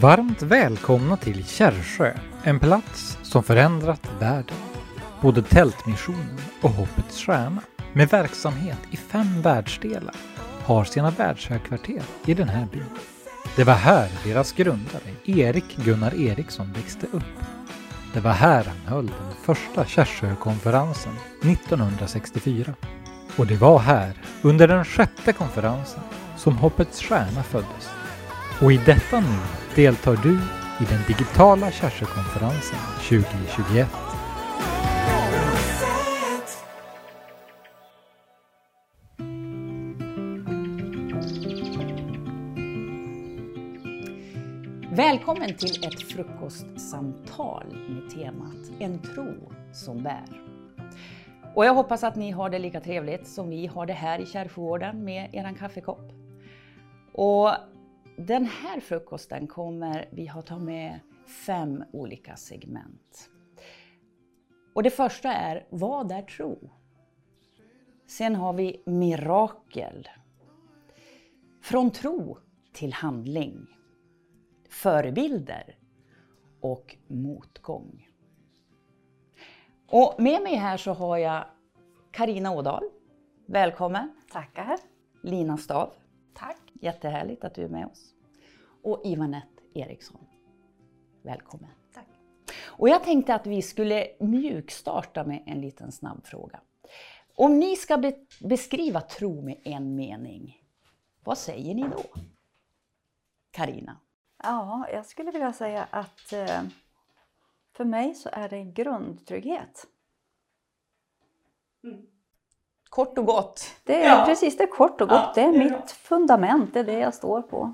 Varmt välkomna till Kärrsjö, en plats som förändrat världen. Både Tältmissionen och Hoppets Stjärna, med verksamhet i fem världsdelar, har sina världshögkvarter i den här byn. Det var här deras grundare, Erik Gunnar Eriksson, växte upp. Det var här han höll den första Kärrsjökonferensen 1964. Och det var här, under den sjätte konferensen, som Hoppets Stjärna föddes. Och i detta nu deltar du i den digitala Kärrsjökonferensen 2021. Välkommen till ett frukostsamtal med temat En tro som bär. Och jag hoppas att ni har det lika trevligt som vi har det här i Kärrfjorden med eran kaffekopp. Och den här frukosten kommer vi ha ta med fem olika segment. Och det första är Vad är tro? Sen har vi mirakel. Från tro till handling. Förebilder och motgång. Och med mig här så har jag Karina Ådahl. Välkommen! Tackar! Lina Stav. Tack! Jättehärligt att du är med oss. Och Ivanette Eriksson. Välkommen! Tack! Och jag tänkte att vi skulle mjukstarta med en liten snabb fråga. Om ni ska be beskriva tro med en mening, vad säger ni då? Karina? Ja, jag skulle vilja säga att eh, för mig så är det grundtrygghet. Kort och gott. Det är Ja. precis det är kort och gott. Ja, det är det är bra. mitt fundament, det är det jag står på.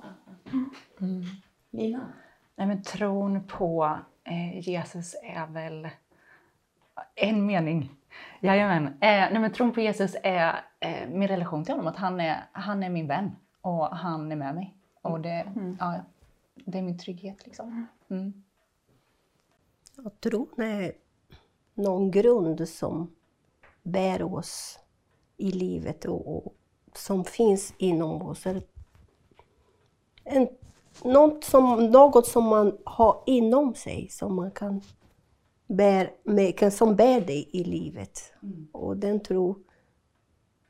Lina? Nej, men tron på eh, Jesus är väl en mening. Jajamän. Eh, nej, men tron på Jesus är eh, min relation till honom. Att han är, han är min vän och han är med mig. Och det, ja, det är min trygghet. Liksom. Mm. Ja, tron är någon grund som bär oss i livet och, och som finns inom oss. En, något, som, något som man har inom sig som man kan bär, med, som bär dig i livet. Och den tro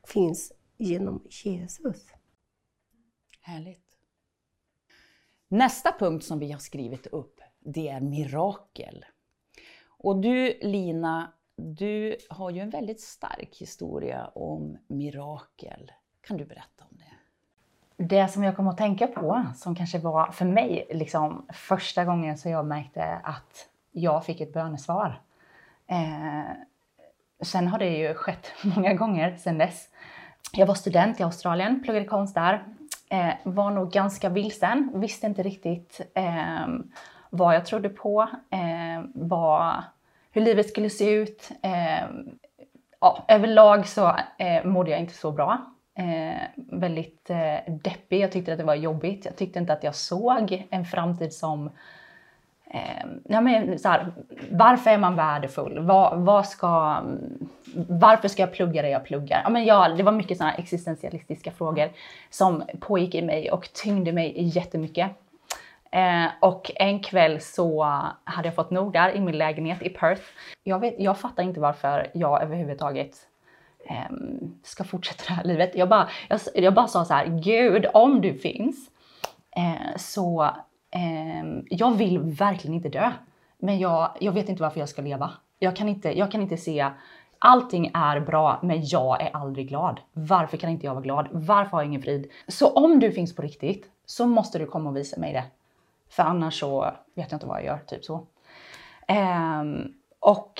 finns genom Jesus. Härligt. Nästa punkt som vi har skrivit upp, det är mirakel. Och du Lina, du har ju en väldigt stark historia om mirakel. Kan du berätta om det? Det som jag kom att tänka på, som kanske var för mig liksom, första gången som jag märkte att jag fick ett bönesvar. Eh, sen har det ju skett många gånger sen dess. Jag var student i Australien, pluggade konst där. Eh, var nog ganska vilsen, visste inte riktigt eh, vad jag trodde på, eh, var hur livet skulle se ut. Eh, ja, överlag så eh, mådde jag inte så bra. Eh, väldigt eh, deppig, jag tyckte att det var jobbigt. Jag tyckte inte att jag såg en framtid som Eh, ja, men, så här, varför är man värdefull? Vad, vad ska, varför ska jag plugga det jag pluggar? Ja, men ja, det var mycket sådana existentialistiska frågor som pågick i mig och tyngde mig jättemycket. Eh, och en kväll så hade jag fått nog där i min lägenhet i Perth. Jag, vet, jag fattar inte varför jag överhuvudtaget eh, ska fortsätta det här livet. Jag bara, jag, jag bara sa så här, Gud om du finns eh, så Ehm, jag vill verkligen inte dö. Men jag, jag vet inte varför jag ska leva. Jag kan, inte, jag kan inte se, allting är bra men jag är aldrig glad. Varför kan inte jag vara glad? Varför har jag ingen frid? Så om du finns på riktigt så måste du komma och visa mig det. För annars så vet jag inte vad jag gör, typ så. Ehm, och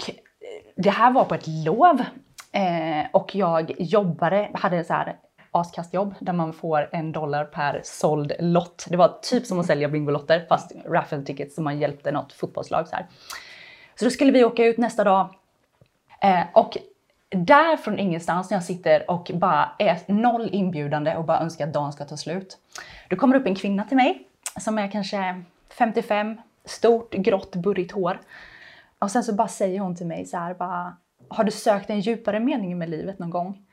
det här var på ett lov. ehm, och jag jobbade, hade så här askastjobb där man får en dollar per såld lott. Det var typ som att sälja bingolotter fast raffle tickets som man hjälpte något fotbollslag så här. Så då skulle vi åka ut nästa dag ehm, och där från ingenstans när jag sitter och bara är noll inbjudande och bara önskar att dagen ska ta slut. Då kommer upp en kvinna till mig som är kanske 55, stort, grått, burrigt hår. Och sen så bara säger hon till mig så här bara, har du sökt en djupare mening med livet någon gång?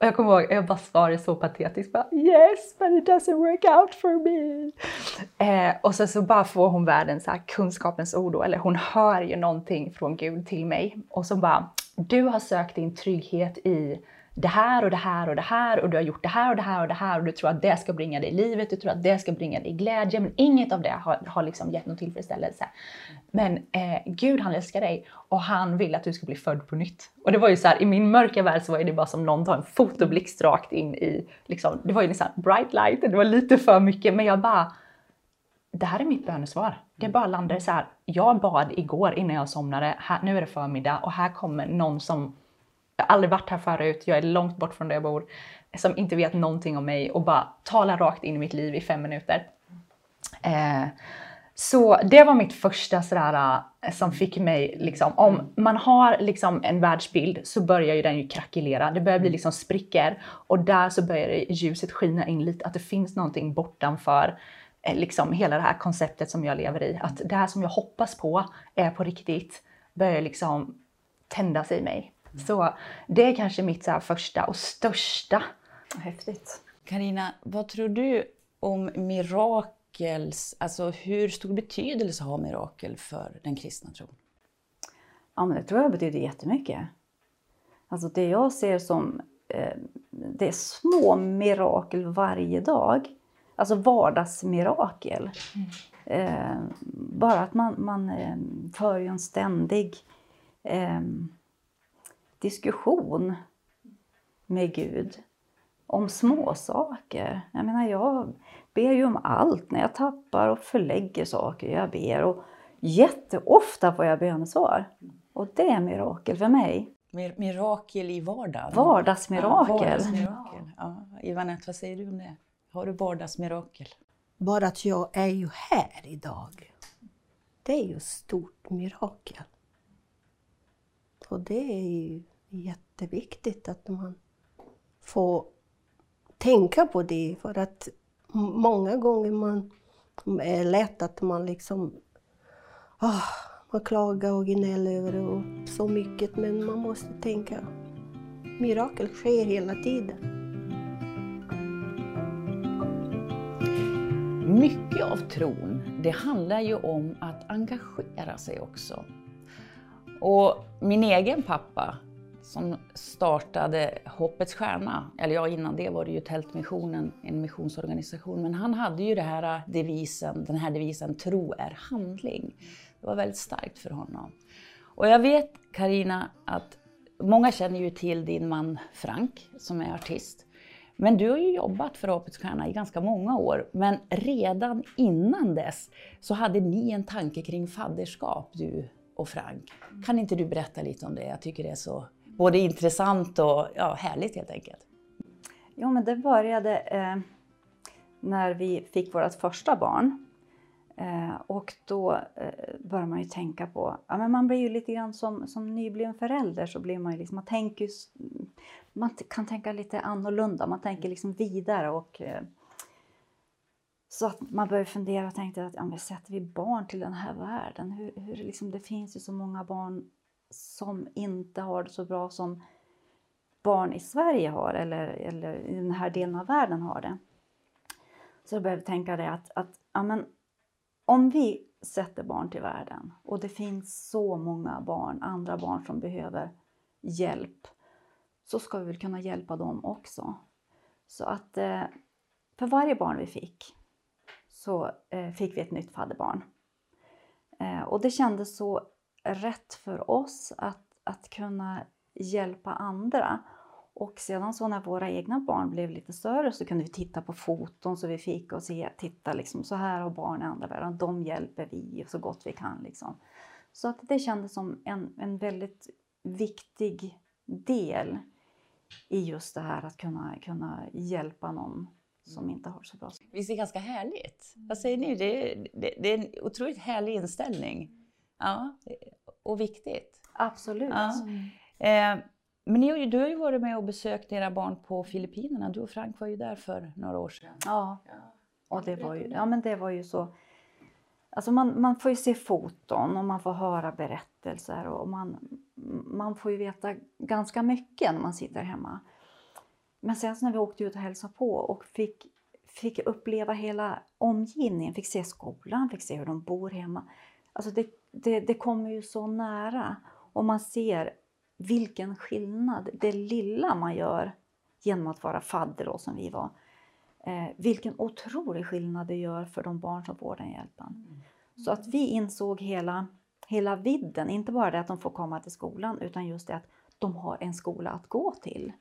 Och jag kommer ihåg, jag bara svarade så patetiskt. Bara, yes, but it doesn't work out for me. Eh, och sen så bara får hon världens så här, kunskapens ord, då, eller hon hör ju någonting från Gud till mig. Och så bara, du har sökt din trygghet i det här och det här och det här och du har gjort det här och det här och det här och du tror att det ska bringa dig livet, du tror att det ska bringa dig glädje, men inget av det har, har liksom gett någon tillfredsställelse. Men eh, Gud han älskar dig och han vill att du ska bli född på nytt. Och det var ju så här, i min mörka värld så var det bara som någon tar en fotoblixt rakt in i, liksom, det var ju liksom bright light, det var lite för mycket, men jag bara, det här är mitt bönesvar. Det bara landade så här, jag bad igår innan jag somnade, här, nu är det förmiddag och här kommer någon som jag har aldrig varit här förut, jag är långt bort från där jag bor, som inte vet någonting om mig och bara talar rakt in i mitt liv i fem minuter. Eh, så det var mitt första sådär eh, som fick mig liksom, om man har liksom en världsbild så börjar ju den ju krackelera. Det börjar bli liksom sprickor och där så börjar ljuset skina in lite, att det finns någonting bortanför eh, liksom hela det här konceptet som jag lever i. Att det här som jag hoppas på är på riktigt börjar liksom tändas i mig. Så det är kanske mitt så första och största. Häftigt. Karina, vad tror du om mirakels, alltså hur stor betydelse har mirakel för den kristna tron? Ja, men det tror jag betyder jättemycket. Alltså det jag ser som eh, det är små mirakel varje dag. Alltså vardagsmirakel. Mm. Eh, bara att man, man eh, för en ständig eh, diskussion med Gud om små saker. Jag menar, jag ber ju om allt när jag tappar och förlägger saker. Jag ber och jätteofta får jag bönesvar. Och det är mirakel för mig. Mir mirakel i vardagen? Vardagsmirakel. Ja, vardagsmirakel. Ja. Ivanette, vad säger du om det? Har du vardagsmirakel? Bara att jag är ju här idag. Det är ju ett stort mirakel. Och det är ju jätteviktigt att man får tänka på det för att många gånger man är lätt att man liksom oh, man klagar och gnäller över det och så mycket men man måste tänka mirakel sker hela tiden. Mycket av tron, det handlar ju om att engagera sig också. Och min egen pappa, som startade Hoppets Stjärna. Eller ja, innan det var det ju Tältmissionen, en missionsorganisation. Men han hade ju det här äh, devisen, den här devisen Tro är handling. Det var väldigt starkt för honom. Och jag vet Karina att många känner ju till din man Frank som är artist. Men du har ju jobbat för Hoppets Stjärna i ganska många år. Men redan innan dess så hade ni en tanke kring fadderskap, du och Frank. Kan inte du berätta lite om det? Jag tycker det är så både intressant och ja, härligt helt enkelt. Jo, men det började eh, när vi fick vårt första barn. Eh, och då eh, börjar man ju tänka på, ja men man blir ju lite grann som, som nybliven förälder så blir man ju liksom, man tänker man kan tänka lite annorlunda, man tänker liksom vidare och eh, så att man börjar fundera och tänkte att ja, men sätter vi barn till den här världen? Hur, hur liksom, det finns ju så många barn som inte har det så bra som barn i Sverige har eller, eller i den här delen av världen har det. Så jag behöver tänka det att, att ja, men, om vi sätter barn till världen och det finns så många barn, andra barn som behöver hjälp, så ska vi väl kunna hjälpa dem också. Så att eh, för varje barn vi fick så eh, fick vi ett nytt fadderbarn. Eh, och det kändes så rätt för oss att, att kunna hjälpa andra. Och sedan så när våra egna barn blev lite större så kunde vi titta på foton så vi fick och se, titta liksom, så här har barn i andra världen, de hjälper vi så gott vi kan. Liksom. Så att det kändes som en, en väldigt viktig del i just det här att kunna, kunna hjälpa någon som inte har så bra. Visst är det ganska härligt? Vad säger ni? Det, det, det är en otroligt härlig inställning. Ja, och viktigt. Absolut. Ja. Eh, men ni, du har ju varit med och besökt era barn på Filippinerna. Du och Frank var ju där för några år sedan. Ja, och det var ju, ja, men det var ju så... Alltså man, man får ju se foton och man får höra berättelser och man, man får ju veta ganska mycket när man sitter hemma. men sen när vi åkte ut och hälsade på och fick, fick uppleva hela omgivningen, fick se skolan, fick se hur de bor hemma. Alltså det, det, det kommer ju så nära och man ser vilken skillnad det lilla man gör genom att vara fadder då, som vi var. Eh, vilken otrolig skillnad det gör för de barn som får den hjälpen. Så att vi insåg hela, hela vidden, inte bara det att de får komma till skolan utan just det att de har en skola att gå till.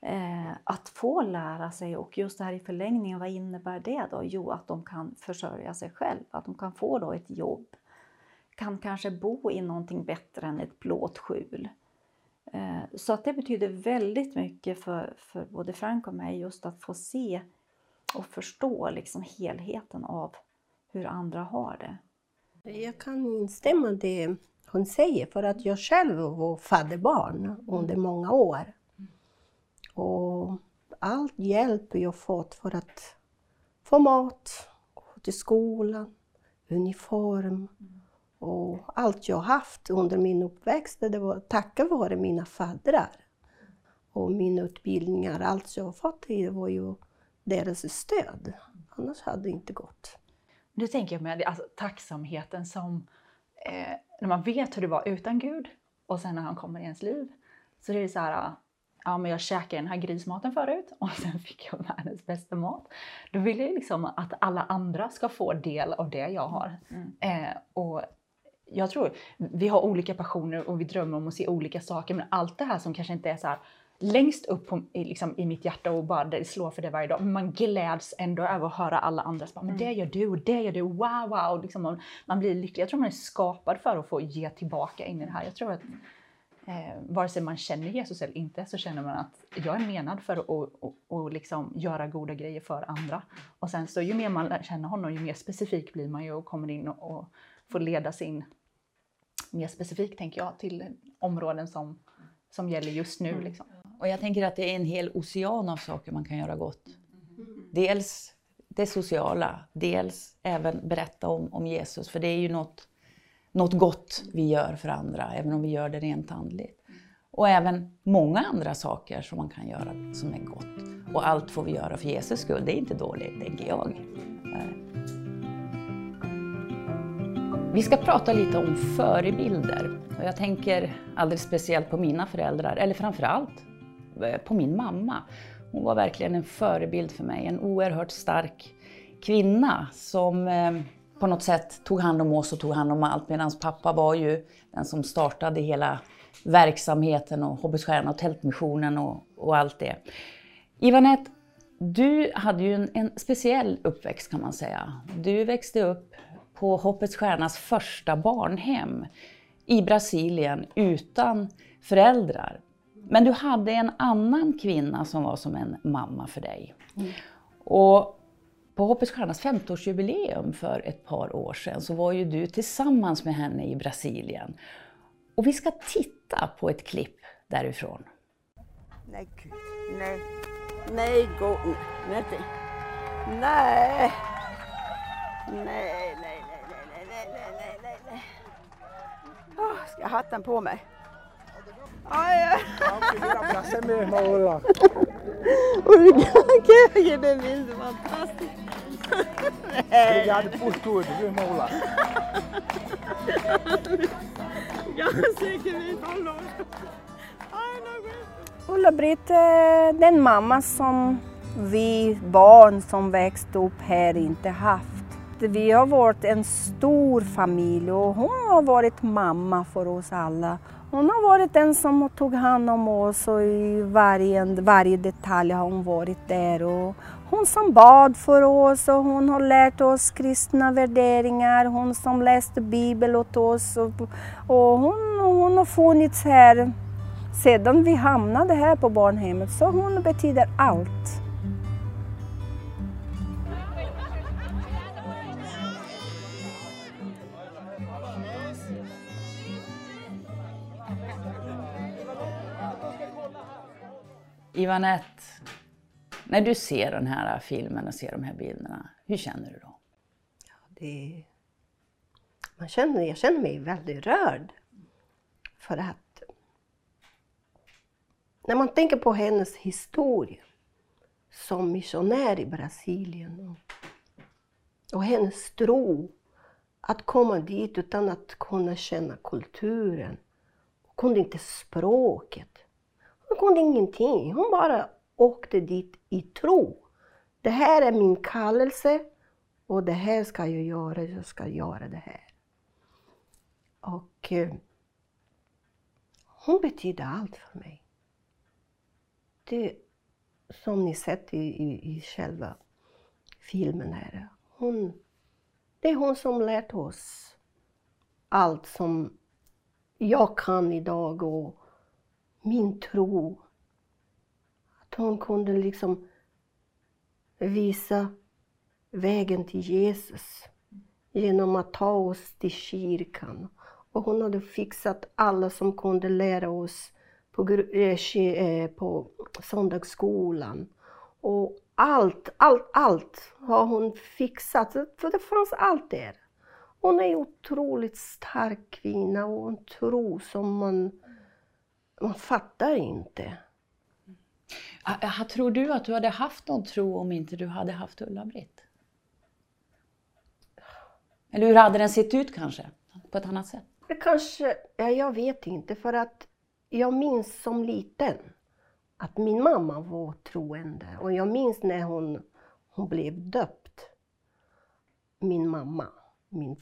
Eh, att få lära sig och just det här i förlängningen, vad innebär det då? Jo, att de kan försörja sig själva, att de kan få då ett jobb, kan kanske bo i någonting bättre än ett plåtskjul. Eh, så att det betyder väldigt mycket för, för både Frank och mig just att få se och förstå liksom helheten av hur andra har det. Jag kan instämma i det hon säger, för att jag själv var fadderbarn under många år. Och all hjälp jag fått för att få mat, gå till skolan, uniform och allt jag haft under min uppväxt, det var tack vare mina faddrar. Och mina utbildningar, allt jag fått, det var ju deras stöd. Annars hade det inte gått. Nu tänker jag med alltså, tacksamheten som eh, när man vet hur det var utan Gud och sen när han kommer i ens liv. Så det är så här, ja men jag käkade den här grismaten förut och sen fick jag världens bästa mat. Då vill jag liksom att alla andra ska få del av det jag har. Mm. Eh, och jag tror vi har olika passioner och vi drömmer om att se olika saker men allt det här som kanske inte är så här längst upp på, liksom, i mitt hjärta och bara det slår för det varje dag. Men man gläds ändå över att höra alla andra bara, men det mm. gör du och det gör du, wow, wow. Liksom man, man, blir lycklig. Jag tror man är skapad för att få ge tillbaka in i det här. Jag tror att eh, vare sig man känner Jesus eller inte så känner man att jag är menad för att och, och, och liksom göra goda grejer för andra. Och sen så ju mer man känna honom, ju mer specifik blir man ju och kommer in och, och får leda sin mer specifikt, tänker jag, till områden som, som gäller just nu. Mm. Liksom. Och jag tänker att det är en hel ocean av saker man kan göra gott. Dels det sociala, dels även berätta om, om Jesus, för det är ju något, något gott vi gör för andra, även om vi gör det rent andligt. Och även många andra saker som man kan göra som är gott. Och allt får vi göra för Jesus skull, det är inte dåligt, tänker jag. Vi ska prata lite om förebilder. Och jag tänker alldeles speciellt på mina föräldrar, eller framförallt eh, på min mamma. Hon var verkligen en förebild för mig, en oerhört stark kvinna som eh, på något sätt tog hand om oss och tog hand om allt medan pappa var ju den som startade hela verksamheten och Hoppets och Tältmissionen och, och allt det. Ivanette, du hade ju en, en, speciell uppväxt kan man säga. Du växte upp på Hoppets Stjärnas första barnhem i Brasilien utan föräldrar. Men du hade en annan kvinna som var som en mamma för dig. Mm. Och på Hoppets Stjärnas 50-årsjubileum för ett par år sedan så var ju du tillsammans med henne i Brasilien. Och vi ska titta på ett klipp därifrån. Nej, Gud. Nej. Nej, gå. Nej. Nej. Nej, nej, nej, nej, nej, nej, nej, nej. Oh, ska jag ha hatten på mig? Olla. Obrigada, é mesmo, fantástico. Obrigado por tudo, viu, irmão falou. Ulla-Britt är den mamma som vi barn som växte upp här inte haft. Vi har varit en stor familj och hon har varit mamma för oss alla. Hon har varit den som tog hand om oss och i varje, varje detalj har hon varit där. Och hon som bad för oss och hon har lärt oss kristna värderingar. Hon som läste Bibeln åt oss. Och, och hon, hon har funnits här sedan vi hamnade här på barnhemmet. Så hon betyder allt. Ivanette, när du ser den här filmen och ser de här bilderna, hur känner du då? Ja, det, man känner, jag känner mig väldigt rörd. För att när man tänker på hennes historia som missionär i Brasilien och, och hennes tro att komma dit utan att kunna känna kulturen. Hon kunde inte språket. Hon kunde ingenting. Hon bara åkte dit i tro. Det här är min kallelse och det här ska jag göra. Jag ska göra det här. Och eh, hon betyder allt för mig. Det som ni sett i, i, i själva filmen här. Hon, det är hon som lärt oss allt som jag kan idag och min tro. Att hon kunde liksom visa vägen till Jesus genom att ta oss till kyrkan. Och hon hade fixat alla som kunde lära oss på, eh, eh, på söndagsskolan. Och allt, allt, allt har hon fixat. För det fanns allt där. Hon är en otroligt stark kvinna och en tro som man, man fattar inte. Tror du att du hade haft någon tro om inte du hade haft Ulla-Britt? Eller hur hade den sett ut kanske? På ett annat sätt? Det kanske, ja, jag vet inte för att jag minns som liten att min mamma var troende och jag minns när hon, hon blev döpt. Min mamma, min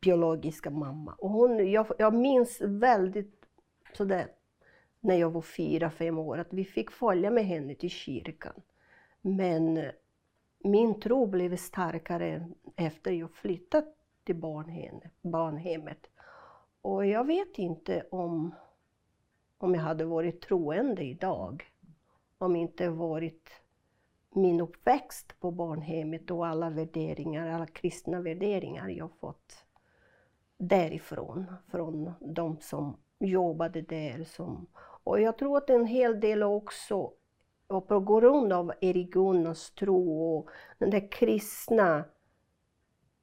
biologiska mamma. Och hon, jag, jag minns väldigt sådär när jag var fyra, fem år att vi fick följa med henne till kyrkan. Men eh, min tro blev starkare efter jag flyttat till barnhemmet. Och jag vet inte om om jag hade varit troende idag. Om inte varit min uppväxt på barnhemmet och alla värderingar, alla kristna värderingar jag fått därifrån, från de som jobbade där. Som, och jag tror att en hel del också, och på grund av Erik Gunnars tro och den där kristna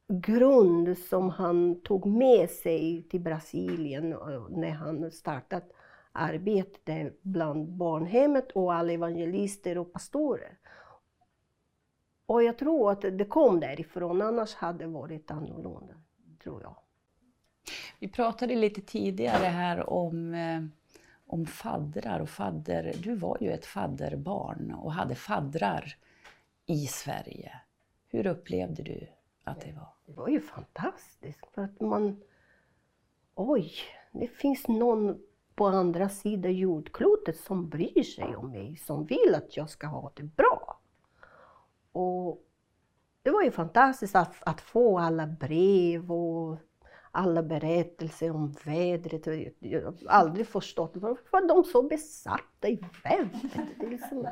grund som han tog med sig till Brasilien eh, när han startade arbetet bland barnhemmet och alla evangelister och pastorer. Och jag tror att det kom därifrån, annars hade det varit annorlunda, tror jag. Vi pratade lite tidigare här om, eh, om faddrar och fadder. Du var ju ett fadderbarn och hade faddrar i Sverige. Hur upplevde du att det var? Det var ju fantastiskt, för att man... Oj, det finns någon på andra sidan jordklotet som bryr sig om mig, som vill att jag ska ha det bra. Och det var ju fantastiskt att, att få alla brev och alla berättelser om vädret. Jag har aldrig förstått varför de så besatta i vädret. Det liksom...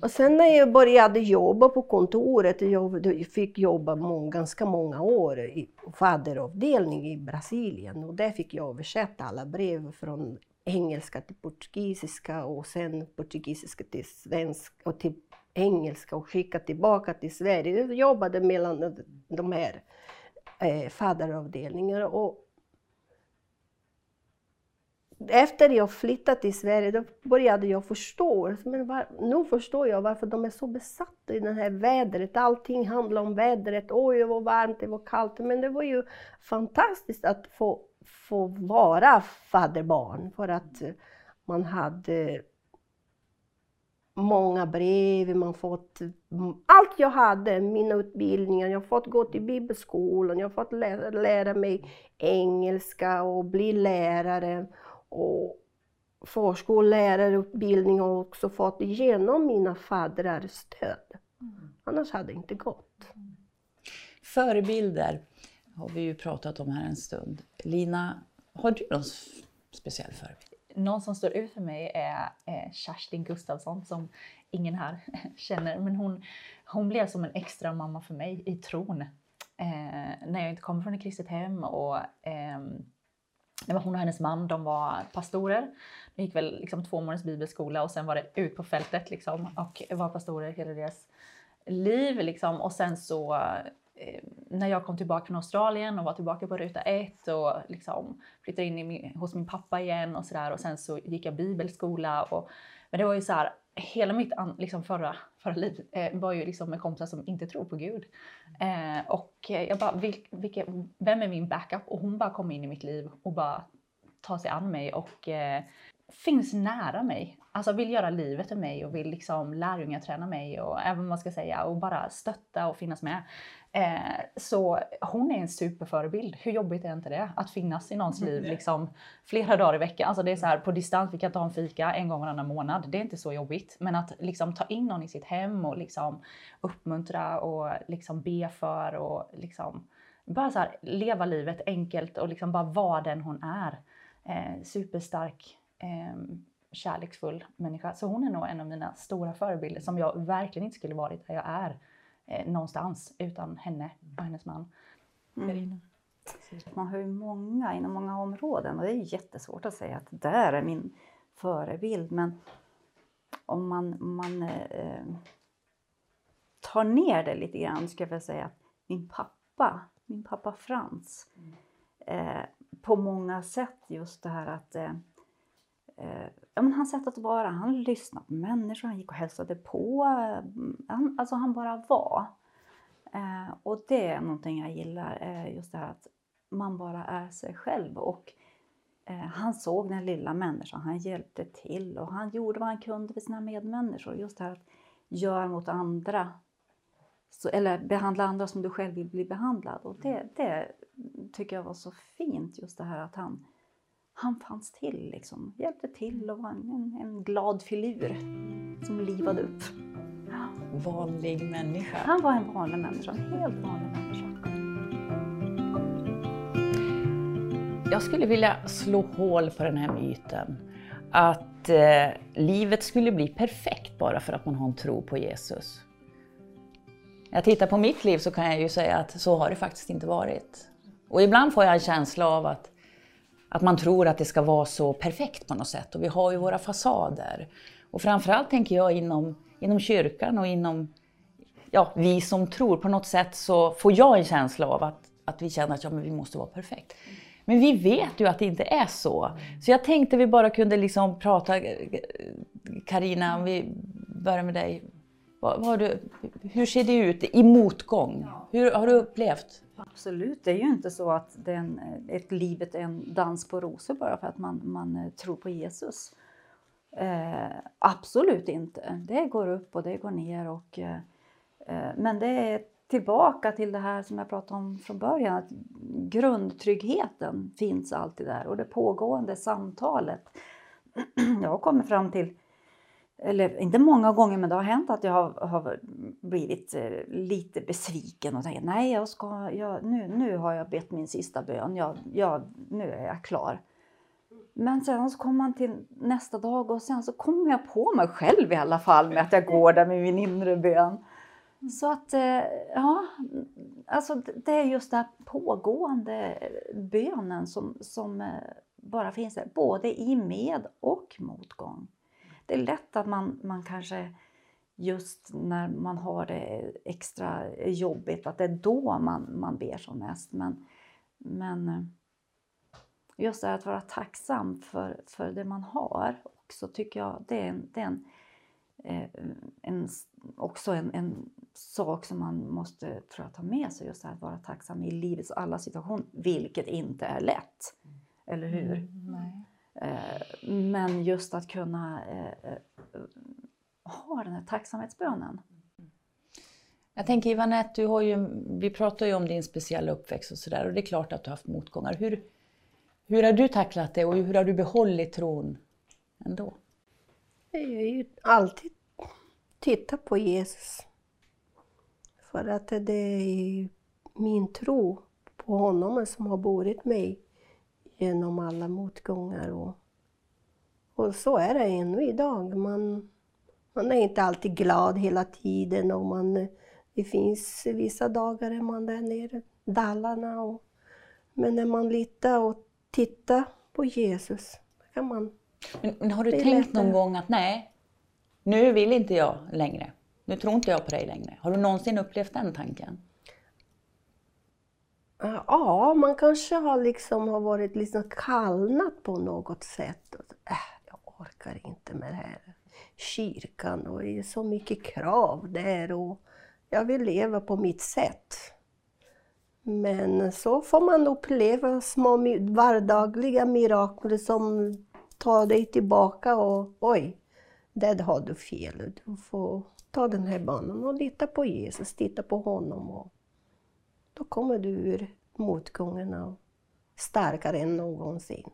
Och sen när jag började jobba på kontoret, jag fick jobba många, ganska många år i faderavdelning i Brasilien och där fick jag översätta alla brev från engelska till portugisiska och sen portugisiska till svenska och till engelska och skicka tillbaka till Sverige. Jag jobbade mellan de här eh, fadderavdelningar. och efter jag flyttat till Sverige då började jag förstå. Men var, nu förstår jag varför de är så besatta i det här vädret. Allting handlar om vädret. Oj, det var varmt, det var kallt. Men det var ju fantastiskt att få, få vara fadderbarn. För att man hade många brev, man fått allt jag hade, mina utbildningar, jag har fått gå till bibelskolan, jag har fått lära, lära mig engelska och bli lärare och förskollärarutbildning har också fått genom mina faddrars stöd. Mm. Annars hade det inte gått. Förebilder har vi ju pratat om här en stund. Lina, har du någon speciell förebild? Någon som står ut för mig är Kerstin Gustafsson som ingen här känner. Men hon, hon blev som en extra mamma för mig i tron. Eh, när jag inte kommer från ett kristet hem och eh, det var hon och hennes man, de var pastorer. De gick väl liksom två månaders bibelskola och sen var det ut på fältet liksom och var pastorer hela deras liv. Liksom. Och sen så Eh, när jag kom tillbaka från Australien och var tillbaka på ruta ett och liksom flyttade in min, hos min pappa igen och sådär och sen så gick jag bibelskola och men det var ju så här, hela mitt liksom förra, förra liv eh, var ju liksom med kompisar som inte tror på Gud. Eh, och jag bara, vil, vilka, vem är min backup? Och hon bara kom in i mitt liv och bara tar sig an mig och eh, finns nära mig. Alltså vill göra livet för mig och vill liksom lärjungaträna mig och även vad man ska säga och bara stötta och finnas med. Eh, så hon är en superförebild. Hur jobbigt är inte det? Att finnas i någons liv liksom, flera dagar i veckan. Alltså det är så här, på distans, vi kan ta en fika en gång varannan månad. Det är inte så jobbigt. Men att liksom, ta in någon i sitt hem och liksom, uppmuntra och liksom, be för och liksom, bara så här, leva livet enkelt och liksom bara vara den hon är. Eh, superstark, eh, kärleksfull människa. Så hon är nog en av mina stora förebilder som jag verkligen inte skulle varit där jag är eh, någonstans utan henne och hennes man. Mm. Man har ju många inom många områden och det är jättesvårt att säga att det där är min förebild. Men om man, man eh, tar ner det lite grann ska jag säga att min pappa, min pappa Frans, eh, på många sätt just det här att eh Eh, ja, men hans sätt att vara, han lyssnade på människor, han gick och hälsade på. Eh, han, alltså han bara var. Eh, och det är någonting jag gillar, eh, just det här att man bara är sig själv. Och eh, han såg den lilla människan, han hjälpte till och han gjorde vad han kunde för sina medmänniskor. Just det här att göra mot andra, så, eller behandla andra som du själv vill bli behandlad. Och det, det tycker jag var så fint, just det här att han han fanns till, liksom. hjälpte till och var en, en glad filur som livade upp. Vanlig människa. Han var en vanlig människa, en helt vanlig människa. Jag skulle vilja slå hål på den här myten att eh, livet skulle bli perfekt bara för att man har en tro på Jesus. Jag tittar på mitt liv så kan jag ju säga att så har det faktiskt inte varit. Och ibland får jag en känsla av att att man tror att det ska vara så perfekt på något sätt. Och vi har ju våra fasader. Och framförallt tänker jag inom, inom kyrkan och inom ja, vi som tror. På något sätt så får jag en känsla av att, att vi känner att ja, men vi måste vara perfekt. Men vi vet ju att det inte är så. Så jag tänkte vi bara kunde liksom prata, Karina, om vi börjar med dig. Vad, vad du, hur ser det ut i motgång? Hur har du upplevt? Absolut, det är ju inte så att den, eh, ett livet är en dans på rosor bara för att man, man eh, tror på Jesus. Eh, absolut inte. Det går upp och det går ner. Och, eh, eh, men det är tillbaka till det här som jag pratade om från början. Att grundtryggheten finns alltid där och det pågående samtalet. Jag har kommit fram till eller inte många gånger, men det har hänt att jag har, har blivit eh, lite besviken och tänkt nej, jag ska, jag, nu, nu har jag bett min sista bön, jag, jag, nu är jag klar. Men sen så kommer man till nästa dag och sen så kommer jag på mig själv i alla fall med att jag går där med min inre bön. Så att, eh, ja, alltså det är just den pågående bönen som, som eh, bara finns där, både i med och motgång det är lätt att man, man kanske just när man har det extra jobbigt, att det är då man, man ber som mest. Men, men eh, just det här att vara tacksam för, för det man har också tycker jag det är en, det är en, eh, en också en, en, sak som man måste tror jag, ta med sig. Just det här att vara tacksam i livets alla situationer, vilket inte är lätt. Eller hur? Mm, men just att kunna eh, ha den här tacksamhetsbönen. Jag tänker Ivanette, du har ju, vi pratar ju om din speciella uppväxt och sådär och det är klart att du har haft motgångar. Hur, hur har du tacklat det och hur har du behållit tron ändå? Jag har ju alltid tittat på Jesus. För att det är min tro på honom som har burit mig genom alla motgångar. Och, och så är det ännu idag. Man, man är inte alltid glad hela tiden och man, det finns vissa dagar är man där nere i Dalarna. Och, men när man litar och tittar på Jesus, kan man... Men, men har du tänkt lättare. någon gång att nej, nu vill inte jag längre. Nu tror inte jag på dig längre. Har du någonsin upplevt den tanken? Ja, man kanske har liksom har varit liksom kallnat på något sätt. Och, äh, jag orkar inte med det här kyrkan och det är så mycket krav där och jag vill leva på mitt sätt. Men så får man uppleva små vardagliga mirakel som tar dig tillbaka och oj, där har du fel. Du får ta den här banan och lita på Jesus, titta på honom. Och då kommer du ur motgångarna starkare än någonsin.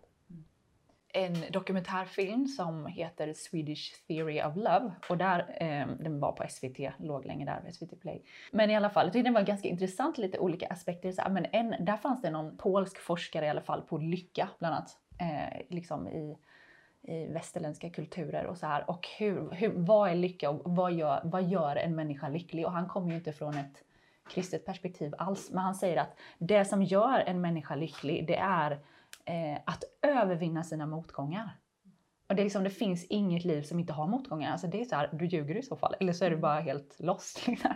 En dokumentärfilm som heter Swedish Theory of Love och där, eh, den var på SVT, låg länge där, SVT Play. Men i alla fall, jag tyckte den var ganska intressant, lite olika aspekter. Så, men en, där fanns det någon polsk forskare i alla fall på lycka, bland annat, eh, liksom i i västerländska kulturer och så här. Och hur, hur, vad är lycka och vad gör, vad gör en människa lycklig? Och han kommer ju inte från ett kristet perspektiv alls, men han säger att det som gör en människa lycklig, det är eh, att övervinna sina motgångar. Och det, är liksom, det finns inget liv som inte har motgångar. Alltså det är så här, du ljuger i så fall, eller så är du bara helt lost. Liksom.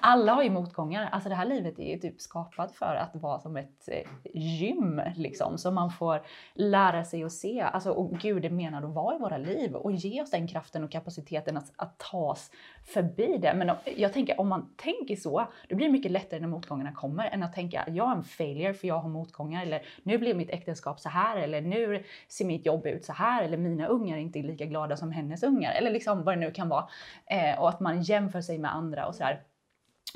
Alla har ju motgångar. Alltså det här livet är ju typ skapat för att vara som ett eh, gym, liksom, som man får lära sig att se. Alltså, och Gud är menad att vara i våra liv och ge oss den kraften och kapaciteten att, att ta oss förbi det. Men jag tänker, om man tänker så, då blir det mycket lättare när motgångarna kommer än att tänka, jag är en failure för jag har motgångar, eller nu blir mitt äktenskap så här, eller nu ser mitt jobb ut så här, eller mina ungar är inte lika glada som hennes ungar, eller liksom vad det nu kan vara. Eh, och att man jämför sig med andra och sådär.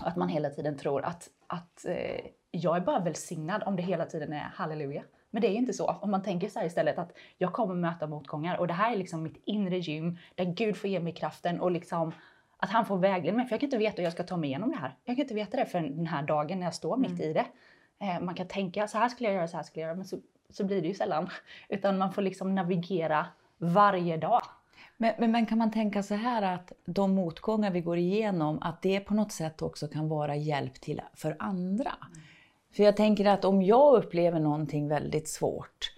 Och att man hela tiden tror att, att eh, jag är bara välsignad om det hela tiden är halleluja. Men det är ju inte så. Om man tänker så istället att jag kommer möta motgångar och det här är liksom mitt inre gym där Gud får ge mig kraften och liksom att han får vägleda mig. För jag kan inte veta hur jag ska ta mig igenom det här. Jag kan inte veta det för den här dagen när jag står mitt mm. i det. Eh, man kan tänka så här skulle jag göra, så här skulle jag göra, men så, så blir det ju sällan. Utan man får liksom navigera varje dag. Men, men, men, kan man tänka så här att de motgångar vi går igenom, att det på något sätt också kan vara hjälp till för andra? Mm. För jag tänker att om jag upplever någonting väldigt svårt,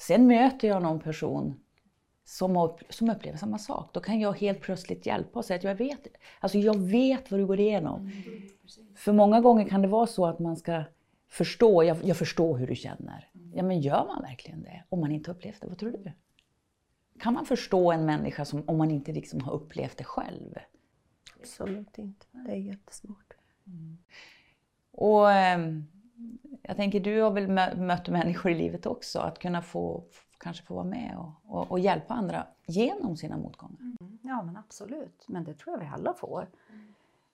sen möter jag någon person som, som upplever samma sak, då kan jag helt plötsligt hjälpa och säga att jag vet, alltså jag vet vad du går igenom. Mm, för många gånger kan det vara så att man ska förstå, jag, jag förstår hur du känner. Mm. Ja men gör man verkligen det? Om man inte upplevt det, vad tror du? Kan man förstå en människa som, om man inte liksom har upplevt det själv? Absolut inte. Det är jättesvårt. Mm. Och eh, jag tänker, du har väl mött människor i livet också, att kunna få kanske få vara med och, och, och hjälpa andra genom sina motgångar. Mm. Ja, men absolut. Men det tror jag vi alla får.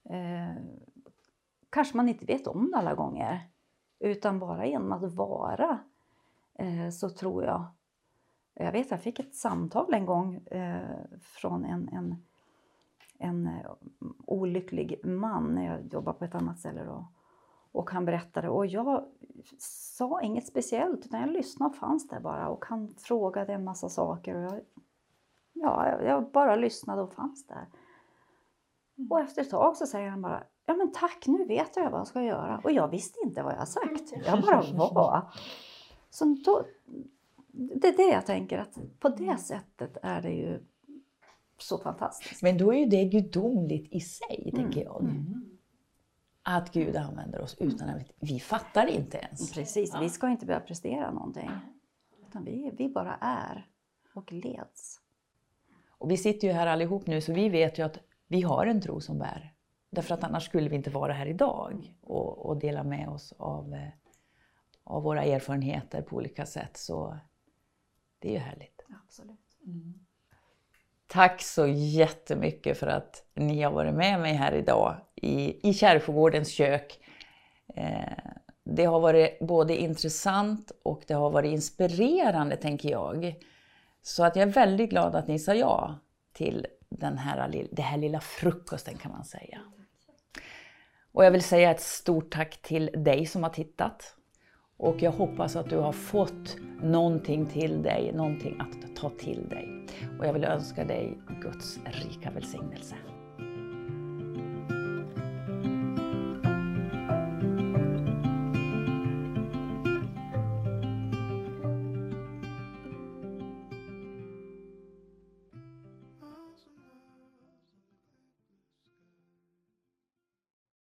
Eh, kanske man inte vet om det alla gånger, utan bara genom att vara eh, så tror jag jag vet, jag fick ett samtal en gång eh, från en, en, en eh, olycklig man när jag jobbade på ett annat ställe. Då. Och han berättade och jag sa inget speciellt utan jag lyssnade och fanns där bara och han frågade en massa saker och jag, ja, jag bara lyssnade och fanns där. Mm. Och efter ett tag så säger han bara Ja men tack, nu vet jag vad jag ska göra. Och jag visste inte vad jag sagt. Jag bara var. Så då, det är det jag tänker, att på det sättet är det ju så fantastiskt. Men då är ju det gudomligt i sig, mm. tänker jag. Mm. Att Gud använder oss utan att vi fattar inte ens. Precis, ja. vi ska inte behöva prestera någonting. Utan vi, vi bara är och leds. Och vi sitter ju här allihop nu så vi vet ju att vi har en tro som bär. Därför att annars skulle vi inte vara här idag och, och dela med oss av, eh, av våra erfarenheter på olika sätt. Så det är ju härligt. Absolut. Mm. Tack så jättemycket för att ni har varit med mig här idag i, i Kärrfogårdens kök. Eh, det har varit både intressant och det har varit inspirerande, tänker jag. Så att jag är väldigt glad att ni sa ja till den här, den här lilla frukosten kan man säga. Och jag vill säga ett stort tack till dig som har tittat. Och jag hoppas att du har fått någonting till dig, någonting att ta till dig. Och jag vill önska dig Guds rika välsignelse.